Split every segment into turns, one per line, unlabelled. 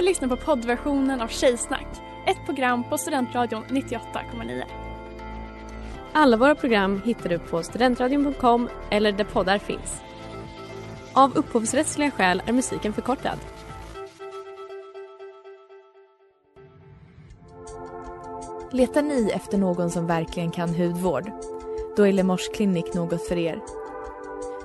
Du lyssnar på poddversionen av Tjejsnack, ett program på Studentradion 98,9.
Alla våra program hittar du på studentradion.com eller där poddar finns. Av upphovsrättsliga skäl är musiken förkortad.
Letar ni efter någon som verkligen kan hudvård? Då är Lemors klinik något för er.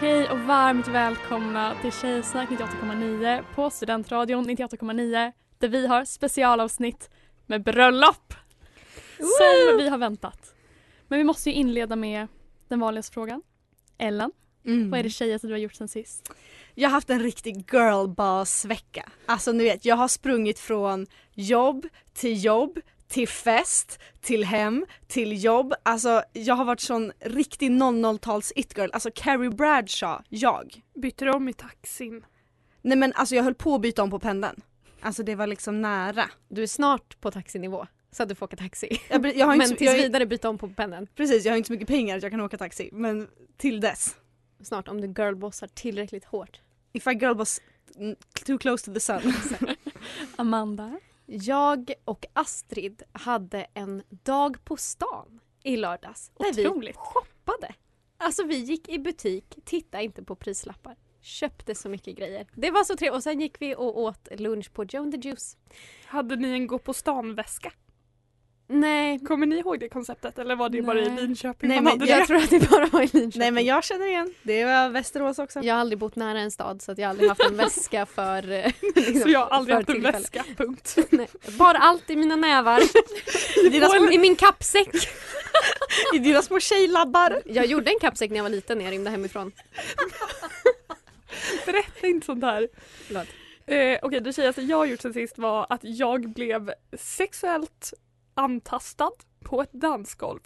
Hej och varmt välkomna till Tjejsnack 98,9 på Studentradion 98,9 där vi har specialavsnitt med bröllop. Som vi har väntat. Men vi måste ju inleda med den vanligaste frågan. Ellen,
Mm.
vad är det tjejigaste du har gjort sen sist?
Jag har haft en riktig girlboss-vecka. Alltså ni vet, jag har sprungit från jobb till jobb till fest, till hem, till jobb. Alltså jag har varit sån riktig 00-tals it-girl. Alltså Carrie Bradshaw, jag.
Bytte du om i taxin?
Nej men alltså jag höll på att byta om på pendeln. Alltså det var liksom nära.
Du är snart på taxinivå så att du får åka taxi.
Jag, jag har inte
Men
så,
tills
jag,
vidare byta om på pendeln.
Precis, jag har inte så mycket pengar att jag kan åka taxi. Men till dess.
Snart om du girlbossar tillräckligt hårt.
If I girlboss too close to the sun.
Amanda?
Jag och Astrid hade en dag på stan i lördags. Där vi
Otroligt.
shoppade. Alltså vi gick i butik, tittade inte på prislappar. Köpte så mycket grejer. Det var så trevligt. Och sen gick vi och åt lunch på Joe and the Juice.
Hade ni en gå på stan-väska?
Nej,
Kommer ni ihåg det konceptet eller var det bara i
Nej.
Linköping
Nej, men
jag
det?
tror att det bara var i Linköping.
Nej men jag känner igen. Det var Västerås också.
Jag har aldrig bott nära en stad så att jag har aldrig haft en väska för eh, liksom,
Så jag har aldrig haft en
tillfälle.
väska, punkt.
Nej, bara allt i mina nävar.
I dina, små,
I min kappsäck.
I dina små tjejlabbar.
Jag gjorde en kappsäck när jag var liten när jag rymde hemifrån.
Berätta inte sånt här.
Förlåt.
Eh, Okej, det tjejigaste jag har gjort sen sist var att jag blev sexuellt antastad på ett dansgolv.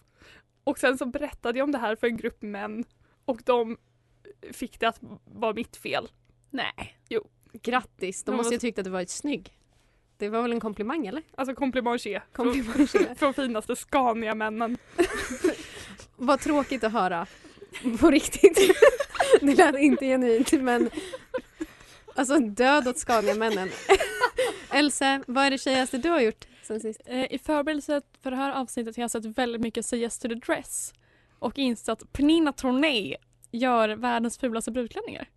Och sen så berättade jag om det här för en grupp män och de fick det att vara mitt fel.
Nej.
Grattis, de måste ju tyckt att du varit snygg. Det var väl en komplimang eller?
Alltså komplimanger från,
Komplimang.
från finaste Scania-männen.
Vad tråkigt att höra. På riktigt. Det lät inte genuint men Alltså död åt Scania-männen. Else, vad är det tjejigaste du har gjort sen sist?
Eh, I förberedelse för det här avsnittet har jag sett väldigt mycket Say Yes to the Dress och insett att Pernilla Tornay gör världens fulaste brudklänningar.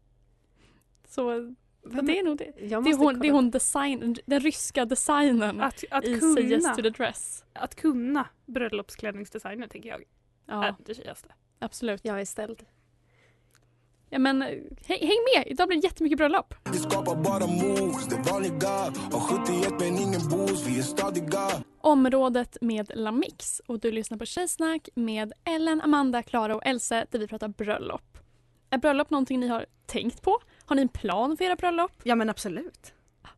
Så så det är nog det. Det är hon, det är hon design, den ryska designern
Att, att,
i Say Yes
kunna,
to the Dress.
att kunna bröllopsklänningsdesigner tänker jag
Ja,
är det tjejigaste.
absolut.
Jag är ställd.
Ja, men häng, häng med, idag blir det jättemycket bröllop.
Vi skapar bara moves, det vanliga Har 71 men ingen boost, vi är stadiga
Området med Lamix och du lyssnar på Tjejsnack med Ellen, Amanda, Klara och Else där vi pratar bröllop. Är bröllop någonting ni har tänkt på? Har ni en plan för era bröllop?
Ja men absolut.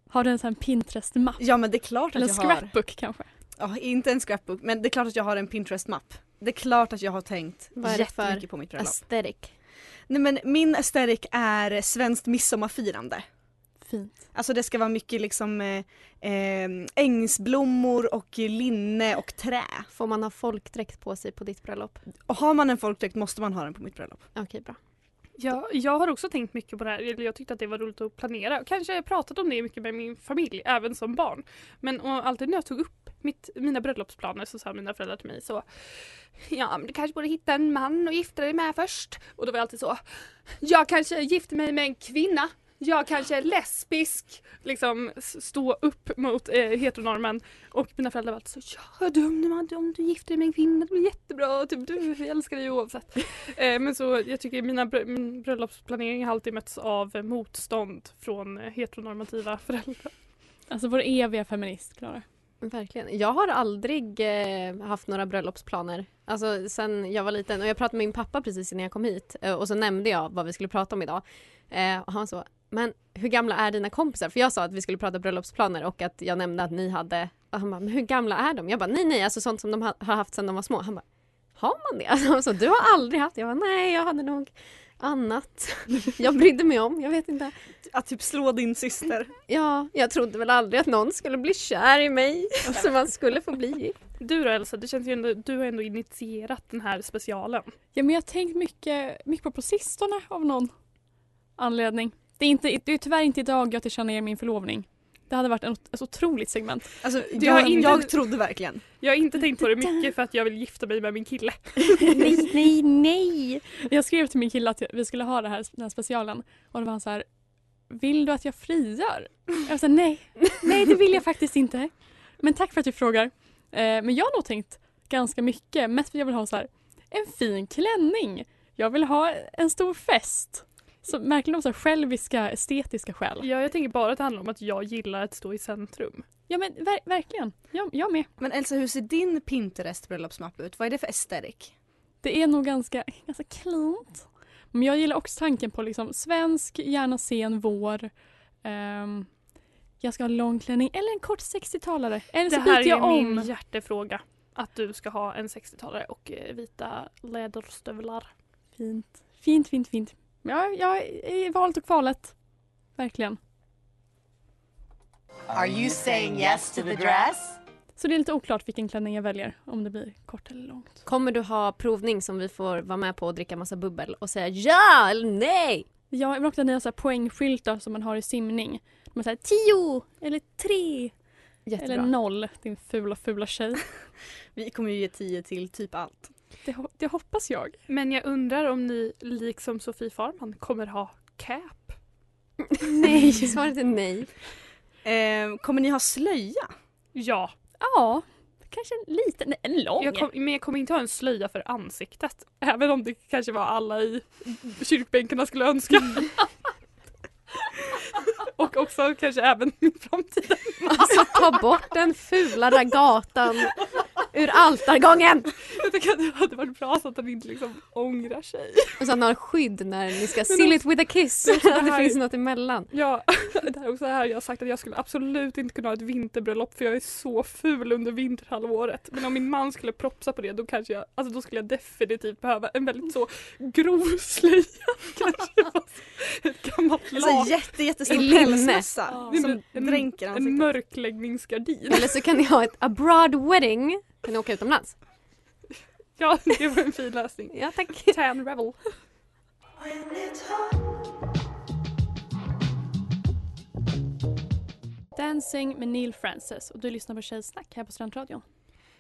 Har du en sån här Pinterest-mapp?
Ja men det är klart
Eller
att
en
jag har.
scrapbook kanske?
Ja, inte en scrapbook men det är klart att jag har en Pinterest-mapp. Det är klart att jag har tänkt
Vad är det för
jättemycket på mitt bröllop.
Aesthetic.
Nej men min aesthetic är svenskt midsommarfirande.
Fint.
Alltså det ska vara mycket liksom eh, eh, ängsblommor och linne och trä.
Får man ha folkdräkt på sig på ditt bröllop?
Och har man en folkdräkt måste man ha den på mitt bröllop.
Okej, bra.
Ja, jag har också tänkt mycket på det här. Eller Jag tyckte att det var roligt att planera. Kanske har jag pratat om det mycket med min familj, även som barn. Men och alltid när jag tog upp mitt, mina bröllopsplaner så sa mina föräldrar till mig så Ja, men du kanske borde hitta en man och gifta dig med först. Och då var jag alltid så Jag kanske gifter mig med en kvinna jag kanske är lesbisk, liksom stå upp mot eh, heteronormen. Och mina föräldrar var alltid så ja du, om, du, om du gifter dig med en kvinna det blir jättebra, typ, du, vi älskar dig oavsett. eh, men så jag tycker mina br- min bröllopsplanering har alltid mötts av motstånd från eh, heteronormativa föräldrar.
Alltså vår eviga feminist, Klara.
Verkligen. Jag har aldrig eh, haft några bröllopsplaner. Alltså sen jag var liten och jag pratade med min pappa precis innan jag kom hit eh, och så nämnde jag vad vi skulle prata om idag. Eh, och han så, men hur gamla är dina kompisar? För jag sa att vi skulle prata bröllopsplaner och att jag nämnde att ni hade, och han bara, men hur gamla är de? Jag bara, nej nej, alltså sånt som de ha, har haft sedan de var små. Han bara, har man det? Alltså, han sa, du har aldrig haft? Jag bara, nej jag hade nog annat jag brydde mig om, jag vet inte.
Att typ slå din syster.
Ja, jag trodde väl aldrig att någon skulle bli kär i mig så man skulle få bli gift.
Du då Elsa, det känns ju ändå, du har ändå initierat den här specialen.
Ja, men jag har tänkt mycket, mycket på på sistone av någon anledning. Det är, inte, det är tyvärr inte idag jag tillkännager min förlovning. Det hade varit en, ett otroligt segment.
Alltså, jag,
har inte-
jag trodde verkligen.
Jag har inte tänkt på det mycket för att jag vill gifta mig med min kille.
nej, nej, nej! Jag skrev till min kille att jag- vi skulle ha det här, den här specialen och då var han så här Vill du att jag friar? Jag sa nej, nej det vill jag faktiskt inte. Men tack för att du frågar. Eh, men jag har nog tänkt ganska mycket, mest för att jag vill ha så här en fin klänning. Jag vill ha en stor fest. Så verkligen av så här själviska, estetiska skäl.
Ja, jag tänker bara att det handlar om att jag gillar att stå i centrum.
Ja men ver- verkligen, jag, jag med.
Men Elsa, hur ser din Pinterest bröllopsmapp ut? Vad är det för aesthetic?
Det är nog ganska, ganska cleant. Men jag gillar också tanken på liksom svensk, gärna sen vår. Ehm, jag ska ha lång klänning eller en kort 60-talare. Eller
Det
så
här
byter jag
är
om.
min hjärtefråga. Att du ska ha en 60-talare och eh, vita läderstövlar.
Fint, fint, fint, fint. Ja, jag är i valet och kvalet. Verkligen.
Are you saying yes to the dress?
Så det är lite oklart vilken klänning jag väljer. Om det blir kort eller långt.
Kommer du ha provning som vi får vara med på och dricka massa bubbel och säga ja eller nej?
Ja, jag vill också ha nya så här poängskyltar som man har i simning. Man säger tio eller tre
Jättebra.
eller noll. Din fula, fula tjej.
Vi kommer ju ge 10 till typ allt.
Det, ho- det hoppas jag.
Men jag undrar om ni, liksom Sofie Farman, kommer ha cap?
nej, svaret är nej.
Eh, kommer ni ha slöja?
Ja,
Ja, kanske en liten, nej, en lång.
jag kom, men jag kommer inte ha en slöja för ansiktet. Även om det kanske var alla i kyrkbänkarna skulle önska. Och också kanske även min framtida
Alltså ta bort den fula ragatan ur altargången!
Jag tycker att det hade varit bra så att den inte liksom ångrar sig.
Och så att han har skydd när ni ska seal it with a kiss. Det
det här-
finns något emellan.
Ja, det här är också här jag har sagt att jag skulle absolut inte kunna ha ett vinterbröllop för jag är så ful under vinterhalvåret. Men om min man skulle propsa på det då kanske jag, alltså då skulle jag definitivt behöva en väldigt så grov slöja. Kanske ett gammalt
Alltså
lakan.
jätte, jättestor pälsmössa
Ja.
som
En-
dränker
En
ansiktet.
mörkläggningsgardin.
Eller så kan ni ha ett abroad wedding. Kan ni åka utomlands?
Ja, det var en fin lösning.
Ja tack.
Tan Revel.
Dancing med Neil Francis och du lyssnar på Tjejsnack här på Studentradion.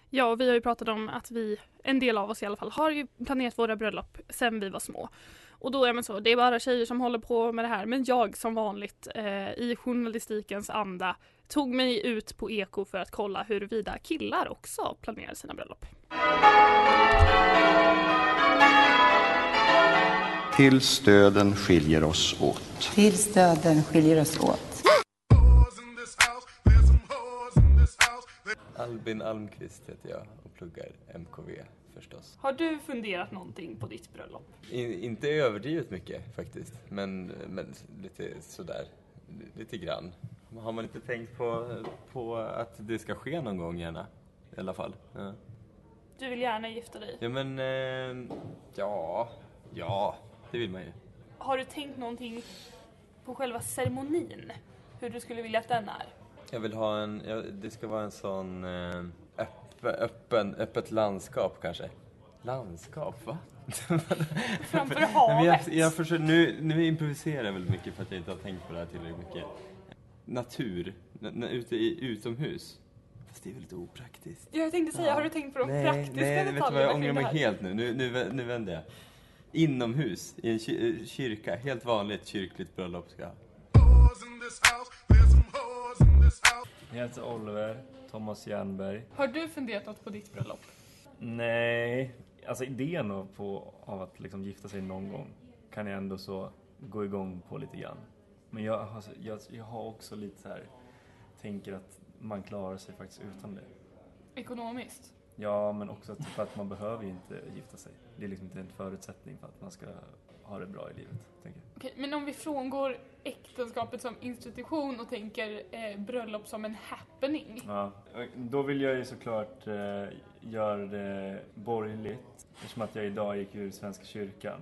Ja, och vi har ju pratat om att vi, en del av oss i alla fall, har ju planerat våra bröllop sen vi var små. Och då är man så, det är bara tjejer som håller på med det här. Men jag som vanligt eh, i journalistikens anda tog mig ut på Eko för att kolla huruvida killar också planerar sina bröllop.
Tills döden skiljer oss åt.
Tills döden skiljer oss åt.
Albin Almqvist heter jag och pluggar MKV förstås.
Har du funderat någonting på ditt bröllop?
In, inte överdrivet mycket faktiskt, men, men lite sådär, lite grann. Har man inte tänkt på, på att det ska ske någon gång gärna? I alla fall. Ja,
Du vill gärna gifta dig.
ja men, eh, ja, ja, det vill man ju.
Har du tänkt någonting på själva ceremonin? Hur du skulle vilja att den är?
Jag vill ha en, ja, det ska vara en sån eh, öppen, öppen, öppet landskap kanske. Landskap, va?
Framför
Nej, men jag,
havet?
jag försöker, nu, nu improviserar jag väldigt mycket för att jag inte har tänkt på det här tillräckligt mycket. Natur, n- n- ute i, utomhus. Fast det är väldigt opraktiskt.
Ja, jag tänkte säga, har du tänkt på de
nej,
praktiska
nej, vet du
detaljerna
vad, jag
kring
ångrar
det
mig
här?
helt nu. Nu, nu, vä- nu vänder jag. Inomhus, i en ky- kyrka, helt vanligt kyrkligt bröllop ska jag ha.
Jag heter Oliver Thomas Jernberg.
Har du funderat något på ditt bröllop?
Nej, alltså idén av, på, av att liksom gifta sig någon gång kan jag ändå så gå igång på lite grann. Men jag, alltså, jag, jag har också lite så här, tänker att man klarar sig faktiskt utan det.
Ekonomiskt?
Ja, men också för att man behöver ju inte gifta sig. Det är liksom inte en förutsättning för att man ska ha det bra i livet, tänker jag.
Okej, men om vi frångår äktenskapet som institution och tänker eh, bröllop som en happening.
Ja, då vill jag ju såklart eh, göra det borgerligt eftersom att jag idag gick ur Svenska kyrkan.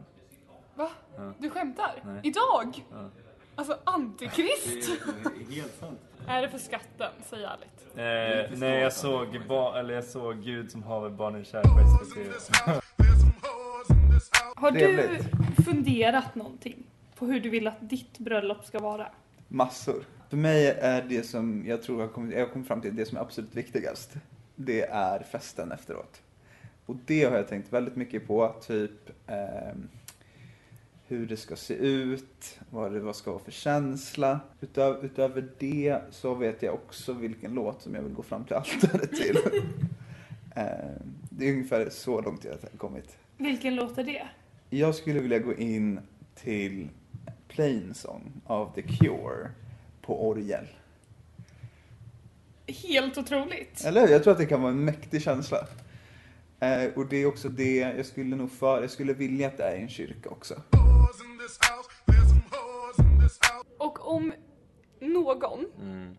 Va?
Ja.
Du skämtar?
Nej.
Idag?
Ja.
Alltså antikrist?
Det är helt sant.
är det för skatten? Säg ärligt.
Eh, nej, jag såg, eller jag såg Gud som haver barnen kär på SVT.
Har du. Funderat någonting på hur du vill att ditt bröllop ska vara?
Massor. För mig är det som jag tror jag kommit, jag kommit fram till det som är absolut viktigast. Det är festen efteråt. Och det har jag tänkt väldigt mycket på. Typ ehm, hur det ska se ut, vad det vad ska vara för känsla. Utöver, utöver det så vet jag också vilken låt som jag vill gå fram till altaret till. Ehm, det är ungefär så långt jag har kommit.
Vilken låt är det?
Jag skulle vilja gå in till Plain Song av The Cure på orgel.
Helt otroligt.
Eller hur? Jag tror att det kan vara en mäktig känsla. Eh, och det är också det jag skulle nog för, jag skulle vilja att det är i en kyrka också.
Och om någon,
Mm.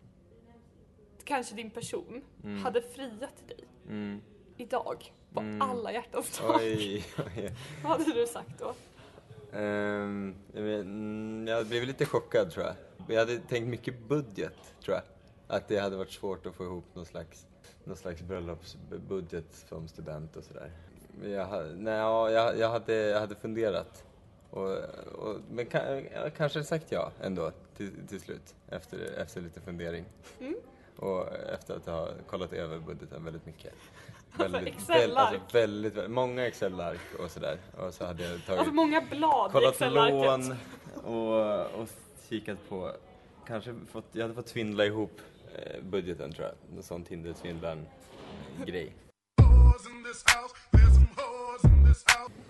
kanske din person,
Mm.
hade friat till dig
Mm.
idag på
Mm.
alla hjärtans dag.
Oj, oj.
Vad hade du sagt då?
Ehm, jag, blev lite chockad tror jag. Jag hade tänkt mycket budget tror jag. Att det hade varit svårt att få ihop någon slags, någon slags bröllopsbudget som student och sådär. Jag, nej, ja, jag, jag, hade, jag hade funderat. Och, och, men jag kanske sagt ja ändå till, till slut efter, efter lite fundering.
Mm.
Och efter att ha kollat över budgeten väldigt mycket.
Alltså,
väl-
Excel-ark.
alltså väldigt, väldigt, många Excel-ark och sådär. Och så hade jag tagit
Alltså många blad i
kollat lån och, och kikat på, kanske fått, jag hade fått tvindla ihop eh, budgeten tror jag. Någon sån Tinder-svindlaren-grej.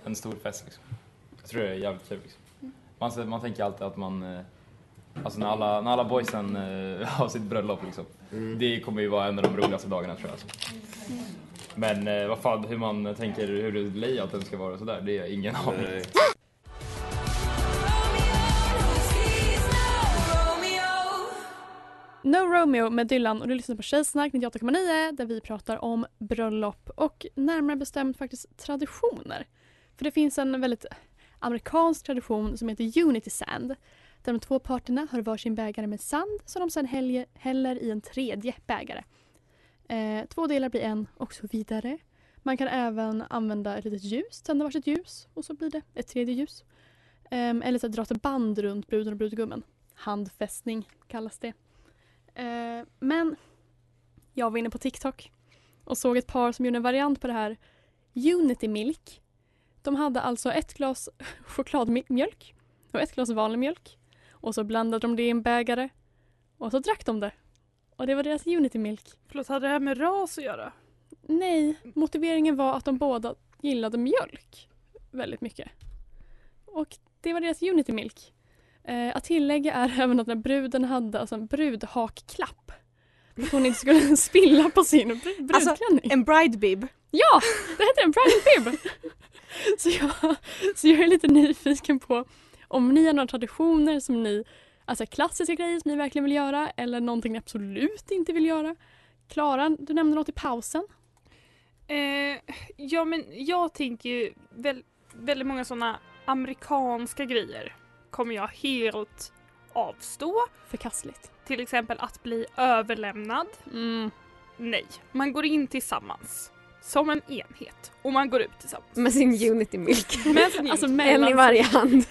En stor fest liksom. Jag tror det är jävligt kul liksom. Man, man tänker alltid att man, eh, alltså när alla, när alla boysen eh, har sitt bröllop liksom. Det kommer ju vara en av de roligaste dagarna tror jag. Alltså. Men eh, vad fan, hur man tänker, hur layouten ska vara och sådär, det är jag ingen aning.
No Romeo med Dylan och du lyssnar på Tjejsnack 98,9 där vi pratar om bröllop och närmare bestämt faktiskt traditioner. För det finns en väldigt amerikansk tradition som heter Unity Sand där de två parterna har varsin bägare med sand som de sedan häller i en tredje bägare. Eh, två delar blir en och så vidare. Man kan även använda ett litet ljus, tända varsitt ljus och så blir det ett tredje ljus. Eh, eller så dra ett band runt bruden och brudgummen. Handfästning kallas det. Eh, men jag var inne på TikTok och såg ett par som gjorde en variant på det här Unity Milk. De hade alltså ett glas chokladmjölk och ett glas vanlig mjölk. Och så blandade de det i en bägare och så drack de det. Och det var deras Unity Milk.
Förlåt, hade det här med ras att göra?
Nej, motiveringen var att de båda gillade mjölk väldigt mycket. Och det var deras Unity Milk. Eh, att tillägga är även att när bruden hade alltså en brudhakklapp. Att hon inte skulle spilla på sin
Alltså,
brudklänning.
en bride bib.
Ja, det heter en bride bib. så, jag, så jag är lite nyfiken på om ni har några traditioner som ni, alltså klassiska grejer som ni verkligen vill göra eller någonting ni absolut inte vill göra. Klara, du nämnde något i pausen.
Eh, ja men jag tänker ju väl, väldigt många sådana amerikanska grejer kommer jag helt avstå.
Förkastligt.
Till exempel att bli överlämnad.
Mm.
Nej, man går in tillsammans. Som en enhet. Och man går ut tillsammans.
Med sin Unity Milk.
Med sin
Alltså
Unity.
mellan-
En i varje hand.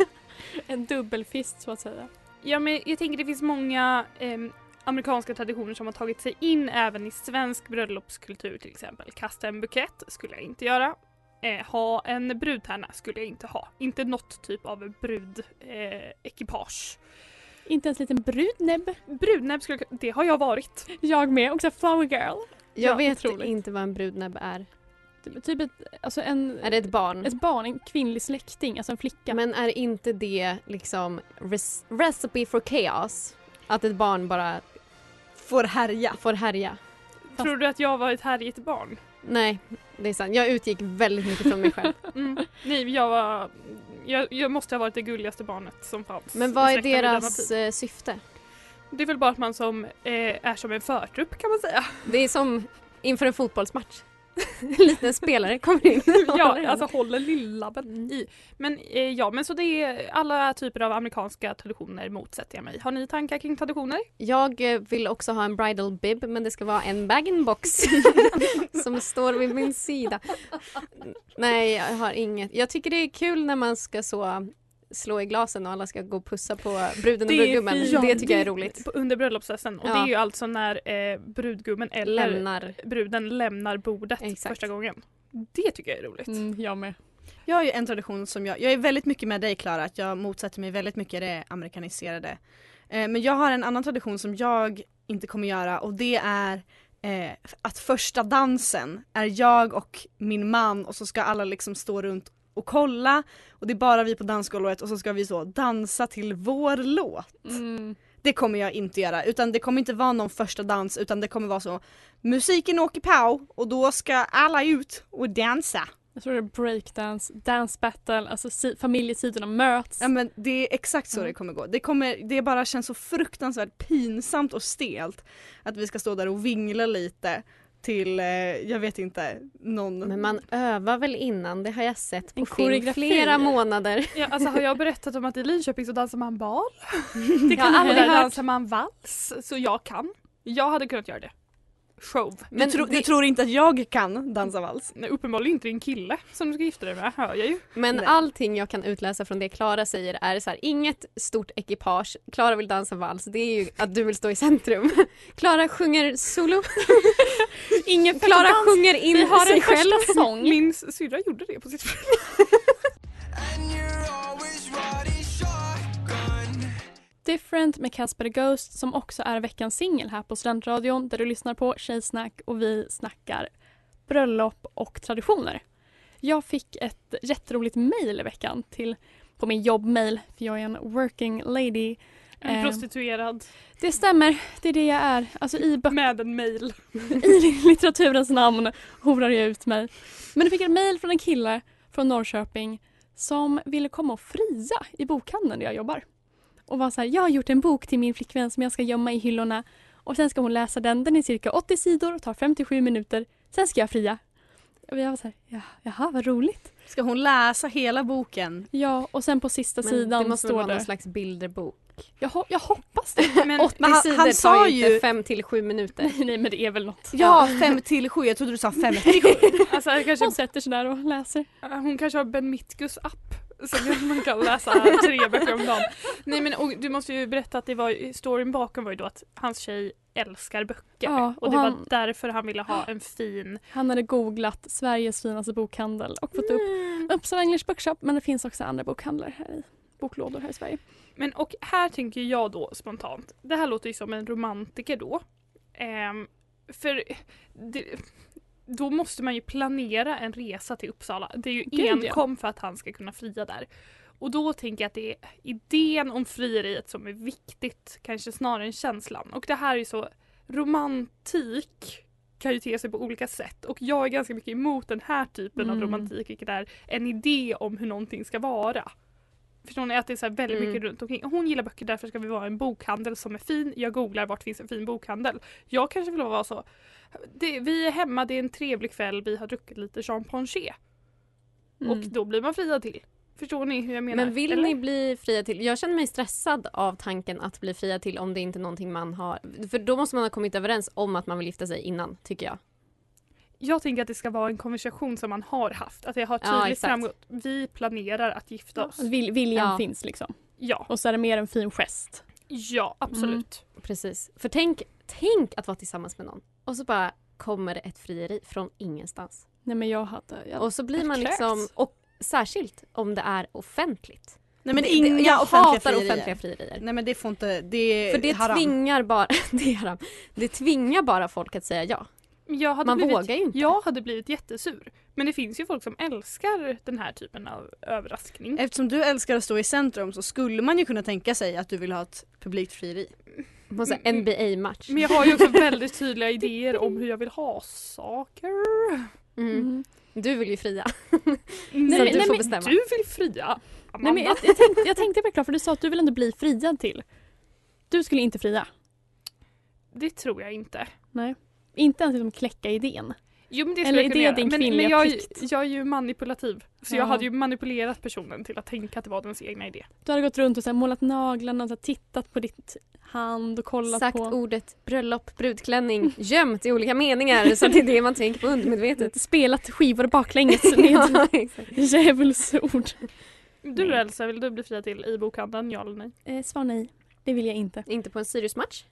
En dubbelfist så att säga.
Ja men jag tänker det finns många ehm, amerikanska traditioner som har tagit sig in även i svensk bröllopskultur till exempel. Kasta en bukett skulle jag inte göra. Eh, ha en brudtärna skulle jag inte ha. Inte något typ av brudekipage. Eh, ekipage.
Inte ens en liten brudnäbb.
Brudnäbb, skulle, jag- det har jag varit.
Jag med, också flower girl.
Jag
Ja,
vet
otroligt.
inte vad en brudnäbb är.
Typ, typ ett, alltså en,
Är det ett barn?
ett barn, en kvinnlig släkting, alltså en flicka.
Men är inte det liksom res- recipe for chaos? Att ett barn bara
Får härja.
får härja?
Tror du att jag var ett härjigt barn?
Nej, det är sant. Jag utgick väldigt mycket från mig själv.
Mm. Nej, jag var... Jag, jag måste ha varit det gulligaste barnet som fanns.
Men vad är deras eh, syfte?
Det är väl bara att man som eh, är som en förtrupp kan man säga.
Det är som inför en fotbollsmatch. En liten spelare kommer in.
ja, alltså håller lillabben i. Men eh, ja, men så det är alla typer av amerikanska traditioner motsätter jag mig. Har ni tankar kring traditioner?
Jag eh, vill också ha en bridal bib men det ska vara en bag-in-box som står vid min sida. Nej, jag har inget. Jag tycker det är kul när man ska så slå i glasen och alla ska gå och pussa på bruden och brudgummen.
fint.
Det tycker jag är roligt.
på- Under bröllopsfesten. Och
Ja.
det är ju alltså när eh, brudgummen eller
Lämnar.
bruden lämnar bordet
Exakt.
första gången. Det tycker jag är roligt.
Mm, jag med.
Jag har ju en tradition som jag, jag är väldigt mycket med dig Klara, att jag motsätter mig väldigt mycket det amerikaniserade. Eh, men jag har en annan tradition som jag inte kommer göra och det är eh, att första dansen är jag och min man och så ska alla liksom stå runt och kolla och det är bara vi på dansgolvet och så ska vi så dansa till vår låt.
Mm.
Det kommer jag inte göra utan det kommer inte vara någon första dans utan det kommer vara så musiken åker på och då ska alla ut och dansa.
Jag tror det är breakdance, dance battle, alltså si- familjesidorna möts.
Ja men det är exakt så
Mm.
det kommer gå. Det, kommer, det bara känns så fruktansvärt pinsamt och stelt att vi ska stå där och vingla lite till, eh, jag vet inte, någon...
Men man övar väl innan, det har jag sett på
En
film flera månader.
Ja, alltså, har jag berättat om att i Linköping så dansar man bal?
Det kan
aldrig
ha hört.
dansar man vals, så jag kan. Jag hade kunnat göra det. Show.
du, tro, du tror inte att jag kan dansa vals?
Nej, uppenbarligen inte din kille som du ska gifta dig med, hör jag ju.
Men
Nej.
allting jag kan utläsa från det Klara säger är så här, inget stort ekipage. Klara vill dansa vals, det är ju att du vill stå i centrum. Klara sjunger solo.
Ingen
Klara sjunger in
Vi har
sig
en
själv.
sång.
Min syrra gjorde det på sitt bröllop.
Different med Casper the Ghost som också är veckans singel här på Studentradion där du lyssnar på Tjejsnack och vi snackar bröllop och traditioner. Jag fick ett jätteroligt mejl i veckan till, på min jobbmail för jag är en working lady.
En
Eh,
prostituerad
det stämmer, det är det jag är. Alltså i,
med en mail.
i litteraturens namn horar jag ut mig. Men jag fick ett mejl från en kille från Norrköping som ville komma och fria i bokhandeln där jag jobbar. Och var så här, jag har gjort en bok till min flickvän som jag ska gömma i hyllorna och sen ska hon läsa den. Den är cirka 80 sidor och tar 57 minuter. Sen ska jag fria. Och jag var så här, ja, jaha vad roligt.
Ska hon läsa hela boken?
Ja, och sen på sista
Men
sidan
det måste väl
står
vara någon
det.
slags bilderbok.
Jag, ho- jag hoppas det.
Men,
80
Men han-
sidor
han
tar
sa
ju
ju-
inte 5 till 7 minuter.
Nej, nej men det är väl något.
Ja, fem till sju. Jag trodde du sa fem till sju.
alltså, kanske,
Hon sätter sig där och läser.
hon kanske har Ben Mitkus app. Så man kan läsa tre böcker om dagen. Nej men och, du måste ju berätta att det var, storyn bakom var ju då att hans tjej älskar böcker.
Ja,
och,
och
det
han-
var därför han ville ha en fin...
Han hade googlat Sveriges finaste bokhandel och fått upp Uppsala English Bookshop men det finns också andra bokhandlar här i boklådor här i Sverige.
Men och här tänker jag då spontant, det här låter ju som en romantiker då. Ehm, för det, då måste man ju planera en resa till Uppsala. Det är ju
Gud, ja.
enkom för att han ska kunna fria där. Och då tänker jag att det är idén om frieriet som är viktigt, kanske snarare än känslan. Och det här är ju så, romantik kan ju te sig på olika sätt och jag är ganska mycket emot den här typen av
Mm.
romantik, vilket är en idé om hur någonting ska vara. Förstår ni att det är så väldigt
Mm.
mycket runt omkring. Hon gillar böcker därför ska vi vara en bokhandel som är fin. Jag googlar vart finns en fin bokhandel. Jag kanske vill vara så. Det, vi är hemma, det är en trevlig kväll, vi har druckit lite champagne.
Mm.
Och då blir man fria till. Förstår ni hur jag menar?
Men vill
Eller?
ni bli fria till? Jag känner mig stressad av tanken att bli fria till om det inte är någonting man har. För då måste man ha kommit överens om att man vill gifta sig innan, tycker jag.
Jag tänker att det ska vara en konversation som man har haft. Att det har
Ja,
tydligt
exakt.
framgått. Vi planerar att gifta oss.
Vill, viljan
Ja.
finns liksom.
Ja,
Och så är det mer en fin gest.
ja absolut.
Precis. För tänk, tänk att vara tillsammans med någon och så bara kommer det ett frieri från ingenstans.
Nej men jag hade... Jag,
Och så blir man
kräks.
liksom, och särskilt om det är offentligt.
Nej men
Det-
inga
det- jag
offentliga
hatar
frierier.
offentliga frierier.
Nej men det får inte, det är
För det
haram.
tvingar bara, det är haram. Det tvingar bara folk att säga ja.
Jag hade
Man
blivit,
vågar ju inte.
Jag hade blivit jättesur. Men det finns ju folk som älskar den här typen av överraskning.
Eftersom du älskar att stå i centrum så skulle man ju kunna tänka sig att du vill ha ett publikt frieri.
På här NBA-match.
Men jag har ju också väldigt tydliga idéer om hur jag vill ha saker.
Mm. Du vill ju fria.
Nej,
du
nej,
får bestämma.
Du vill fria.
Nej, men jag, jag, tänkte, jag tänkte verkligen för du sa att du vill ändå bli friad till. Du skulle inte fria?
Det tror jag inte.
Nej. Inte ens liksom kläcka idén?
Jo men det
Eller är
jag
det din
men,
kvinnliga
men jag,
plikt?
jag är ju manipulativ. Så
Ja.
jag hade ju manipulerat personen till att tänka att det var dens egna idé.
Du hade gått runt och så här, målat naglarna och så här, tittat på ditt hand och kollat
Sagt
på...
ordet bröllop, brudklänning gömt i olika meningar så det är det man tänker på undermedvetet.
Spelat skivor baklänges med
Ja,
djävulsord.
Du Elsa, vill du bli fria till i bokhandeln? Ja eller nej?
Eh, svar nej. Det vill jag inte.
Inte på en Sirius-match?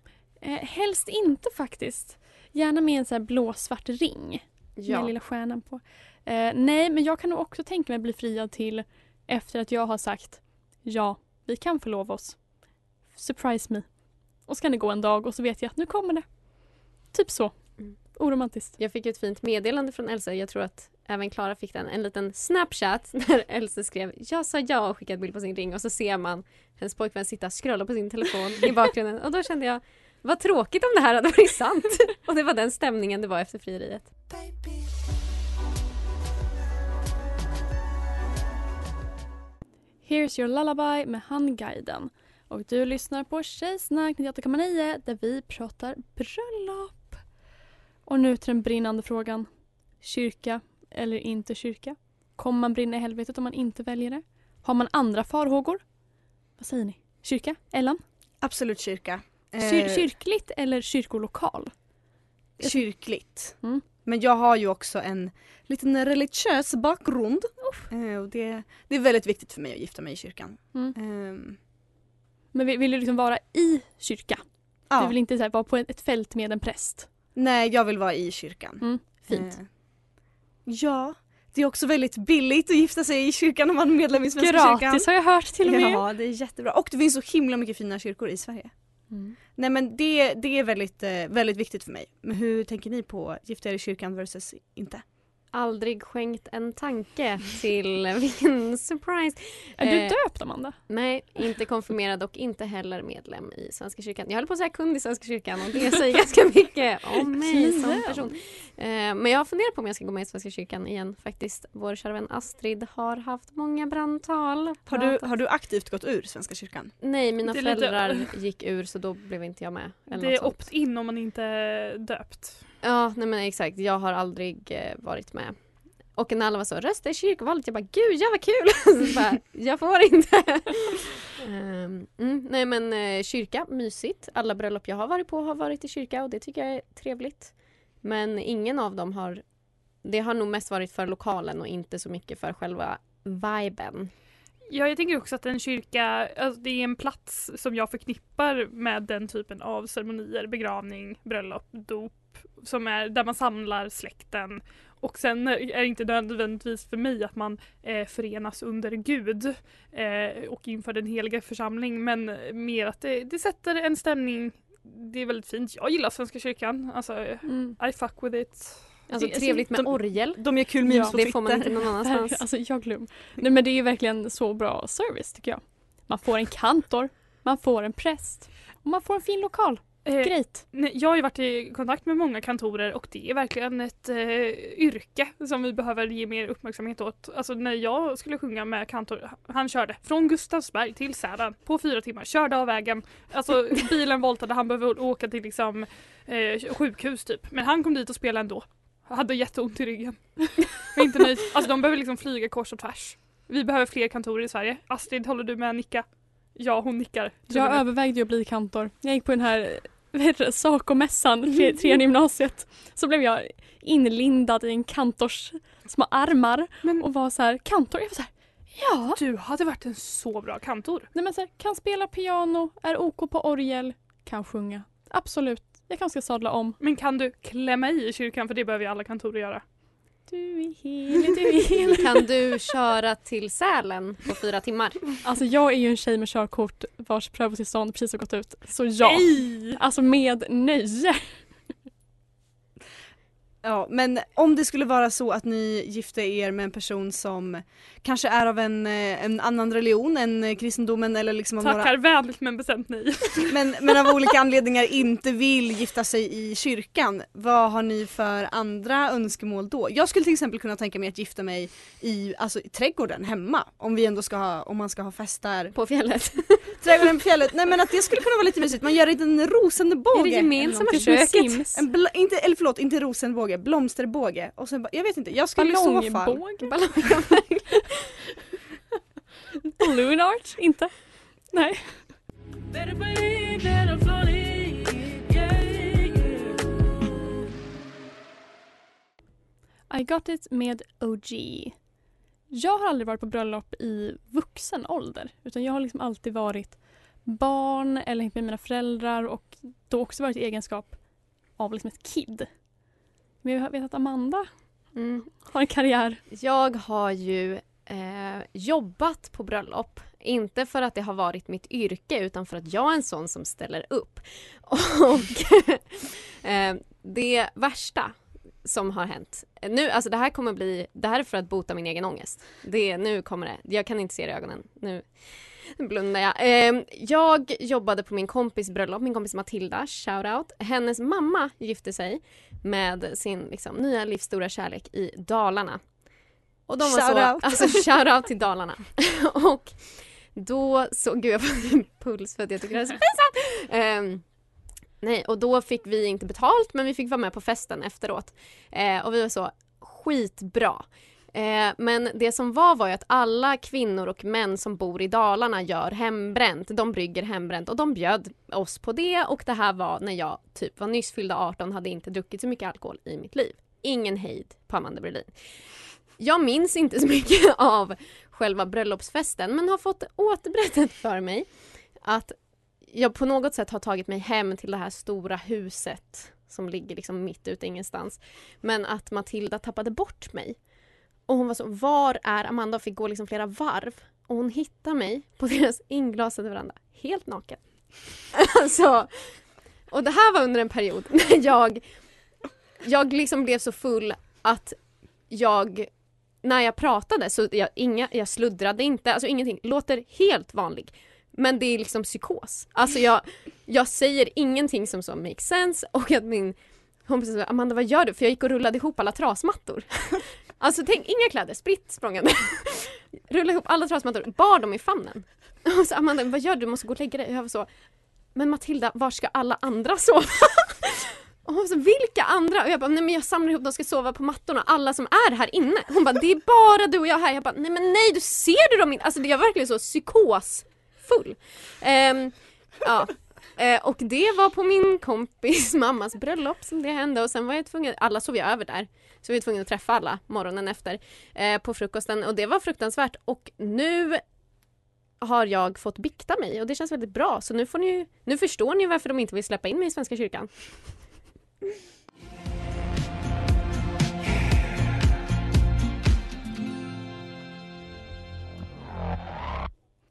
Eh, helst inte faktiskt. Gärna med en så här blåsvart ring.
Ja.
Med lilla stjärnan på. Eh, nej, men jag kan nog också tänka mig bli friad till efter att jag har sagt ja, vi kan förlova oss. Surprise me. Och så kan det gå en dag och så vet jag att nu kommer det. Typ så.
Mm.
Oromantiskt.
Jag fick ett fint meddelande från Elsa. Jag tror att även Klara fick den. En liten snapchat där Elsa skrev jag sa ja och skickade bild på sin ring och så ser man hennes pojkvän sitta och scrolla på sin telefon i bakgrunden och då kände jag vad tråkigt om det här hade varit sant. och det var den stämningen det var efter frieriet.
Here's your lullaby med Handguiden. Och du lyssnar på Tjejsnack 98,9 där vi pratar bröllop. Och nu till den brinnande frågan. Kyrka eller inte kyrka? Kommer man brinna i helvetet om man inte väljer det? Har man andra farhågor? Vad säger ni? Kyrka? Ellen?
Absolut kyrka.
Kyr-
Eh,
kyrkligt eller kyrkolokal?
kyrkligt.
Mm.
Men jag har ju också en liten religiös bakgrund. Eh, och det, det är väldigt viktigt för mig att gifta mig i kyrkan.
Mm.
Ehm,
Men vill, vill du liksom vara i kyrka?
ja.
Du vill inte så här, vara på ett, fält med en präst?
Nej, jag vill vara i kyrkan.
Mm. Fint.
Eh, ja, det är också väldigt billigt att gifta sig i kyrkan om man är medlem i Svenska kyrkan.
Gratis har jag hört till och med.
Ja, det är jättebra. Och det finns så himla mycket fina kyrkor i Sverige.
Mm.
Nej men det, det är väldigt, eh, väldigt viktigt för mig. Men hur tänker ni på gifta er i kyrkan versus inte?
Aldrig skänkt en tanke till vilken surprise.
Är du
Eh,
döpt Amanda?
Nej, inte konfirmerad och inte heller medlem i Svenska kyrkan. Jag höll på att säga kund i Svenska kyrkan och det säger ganska mycket om mig som person. Eh, Men jag funderar på om jag ska gå med i Svenska kyrkan igen faktiskt. Vår kära vän Astrid har haft många brandtal.
Har du, har du aktivt gått ur Svenska kyrkan?
Nej, mina
är lite-
föräldrar gick ur så då blev inte jag med. Eller
Det är opt-in om man inte är döpt.
Ja, nej men exakt. Jag har aldrig eh, varit med. Och när alla var så, rösta i kyrkovalet, jag bara gud ja vad kul! så bara, jag får inte. um, mm, nej men eh, kyrka, mysigt. Alla bröllop jag har varit på har varit i kyrka och det tycker jag är trevligt. Men ingen av dem har, det har nog mest varit för lokalen och inte så mycket för själva viben.
Ja, jag tänker också att en kyrka, alltså det är en plats som jag förknippar med den typen av ceremonier, begravning, bröllop, dop, som är där man samlar släkten. Och sen är det inte nödvändigtvis för mig att man eh, förenas under Gud eh, och inför den heliga församling, men mer att det, det sätter en stämning. Det är väldigt fint. Jag gillar Svenska kyrkan. Alltså,
Mm.
I fuck with it.
Alltså
Det-
trevligt med
de-
orgel.
De gör kul memes på
det får man inte någon annanstans.
Alltså jag glöm. Nej men det är ju verkligen så bra service tycker jag. Man får en kantor, man får en präst och man får en fin lokal.
Eh,
Great.
Jag har ju varit i kontakt med många kantorer och det är verkligen ett eh, yrke som vi behöver ge mer uppmärksamhet åt. Alltså när jag skulle sjunga med kantor, han körde från Gustavsberg till Sälen på fyra timmar, körde av vägen. Alltså bilen voltade, han behövde åka till liksom eh, sjukhus typ. Men han kom dit och spelade ändå. Hade jätteont i ryggen. Var inte nöjd. Alltså de behöver liksom flyga kors och tvärs. Vi behöver fler kantorer i Sverige. Astrid, håller du med Nicka? Ja, hon nickar.
Jag övervägde ju att bli kantor. Jag gick på den här Saco-mässan, tre- trean gymnasiet. Så blev jag inlindad i en kantors små armar
Men-
och var så här, kantor? Jag var så här, ja.
Du hade varit en så bra kantor.
Nej men så här, kan spela piano, är OK på orgel, kan sjunga. Absolut. Jag kanske ska sadla om.
Men kan du klämma i kyrkan? För det behöver ju alla kantorer göra.
Du är helig, du är helig.
Kan du köra till Sälen på fyra timmar?
Alltså jag är ju en tjej med körkort vars prövotillstånd precis har gått ut. Så ja,
Nej!
alltså med nöje.
Ja, men om det skulle vara så att ni gifte er med en person som kanske är av en, eh, en annan religion än kristendomen eller liksom av
Tackar
några,
vänligt men bestämt nej.
men, men av olika anledningar inte vill gifta sig i kyrkan, vad har ni för andra önskemål då? Jag skulle till exempel kunna tänka mig att gifta mig i, alltså, i trädgården hemma om vi ändå ska ha, om man ska ha fest där.
På fjället?
Trädgården på fjället, nej men att det skulle kunna vara lite mysigt, man gör en rosenbåge.
Är det gemensamma
någonting.
köket?
En bl- inte, eller förlåt, inte rosenbåge, blomsterbåge. Och sen, jag vet inte, jag skulle i så fall...
Ballongbåge? Balloon art? Inte? Nej. I got it med OG. Jag har aldrig varit på bröllop i vuxen ålder utan jag har liksom alltid varit barn eller hängt med mina föräldrar och då också varit i egenskap av liksom ett kid. Men jag vet att Amanda
Mm.
har en karriär.
Jag har ju eh, jobbat på bröllop. Inte för att det har varit mitt yrke utan för att jag är en sån som ställer upp. Och eh, det värsta som har hänt. Nu, alltså det här kommer bli, det här är för att bota min egen ångest. Det, nu kommer det, jag kan inte se det i ögonen. Nu blundar jag. Eh, jag jobbade på min kompis bröllop, min kompis Matilda, shout out. Hennes mamma gifte sig med sin liksom, nya livs stora kärlek i Dalarna. Och de var
Shout
så,
out.
alltså shout out till Dalarna. och då så, gud jag får en puls för att jag tycker det är så pinsamt. Ehm, nej, och då fick vi inte betalt men vi fick vara med på festen efteråt. Eh, och vi var så skitbra. Eh, men det som var var ju att alla kvinnor och män som bor i Dalarna gör hembränt. De brygger hembränt och de bjöd oss på det och det här var när jag typ var nyss fyllda 18 hade inte druckit så mycket alkohol i mitt liv. Ingen hejd på Amanda Berlin. Jag minns inte så mycket av själva bröllopsfesten men har fått återberättat för mig att jag på något sätt har tagit mig hem till det här stora huset som ligger liksom mitt ute ingenstans. Men att Matilda tappade bort mig. Och hon var så, var är Amanda? Och fick gå liksom flera varv. Och hon hittade mig på deras inglasade veranda, helt naken. alltså, och det här var under en period när jag, jag liksom blev så full att jag, när jag pratade så jag, inga, jag sluddrade inte, alltså ingenting, låter helt vanlig. Men det är liksom psykos. Alltså jag, jag säger ingenting som så makes sense och att min kompis sa Amanda vad gör du? För jag gick och rullade ihop alla trasmattor. Alltså tänk, inga kläder, spritt språngande. Rulla ihop alla trasmattor, bar dem i famnen. Och så Amanda, vad gör du? Du måste gå och lägga dig. Jag var så, men Matilda, var ska alla andra sova? Och hon sa, vilka andra? Och jag bara, nej men jag samlar ihop, de ska sova på mattorna, alla som är här inne. Hon bara, det är bara du och jag här. Jag bara, nej men nej, du ser du dem inte? Alltså jag var verkligen så full. Ehm, ja. Eh, och det var på min kompis mammas bröllop som det hände och sen var jag tvungen, alla sov ju över där. Så vi var tvungna att träffa alla morgonen efter eh, på frukosten och det var fruktansvärt och nu har jag fått bikta mig och det känns väldigt bra så nu får ni nu förstår ni varför de inte vill släppa in mig i Svenska kyrkan.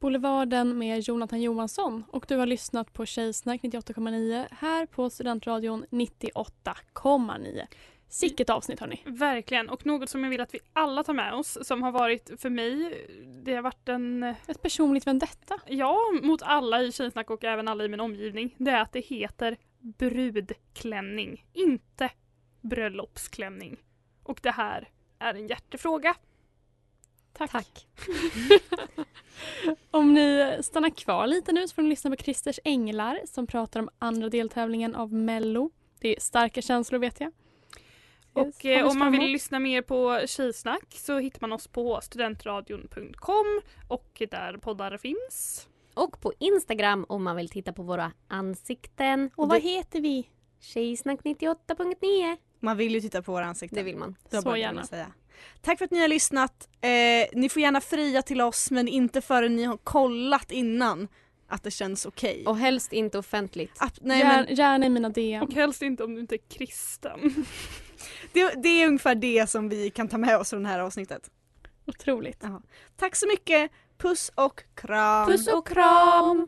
Boulevarden med Jonathan Johansson och du har lyssnat på Tjejsnack 98,9 här på Studentradion 98,9. Sicket avsnitt hörni.
Verkligen, och något som jag vill att vi alla tar med oss som har varit för mig, det har varit en...
Ett personligt vendetta.
Ja, mot alla i Tjejsnack och även alla i min omgivning. Det är att det heter brudklänning, inte bröllopsklänning. Och det här är en hjärtefråga.
Tack. Om ni stannar kvar lite nu så får ni lyssna på Christers Änglar som pratar om andra deltävlingen av Mello. Det är starka känslor vet jag.
Och eh, om man vill lyssna mer på Tjejsnack så hittar man oss på studentradion.com och där poddar finns.
Och på Instagram om man vill titta på våra ansikten.
Och vad heter vi?
Tjejsnack 98.9.
Man vill ju titta på våra ansikten.
Det vill man.
Så
gärna.
Säga. Tack för att ni har lyssnat. Eh, ni får gärna fria till oss men inte förrän ni har kollat innan att det känns okej.
Och helst inte offentligt.
Att, nej,
Gär,
men
Gärna i mina DM.
Och helst inte om du inte är kristen.
det, det är ungefär det som vi kan ta med oss från det här avsnittet.
Otroligt.
Ja. Tack så mycket, puss och kram!
Puss och kram!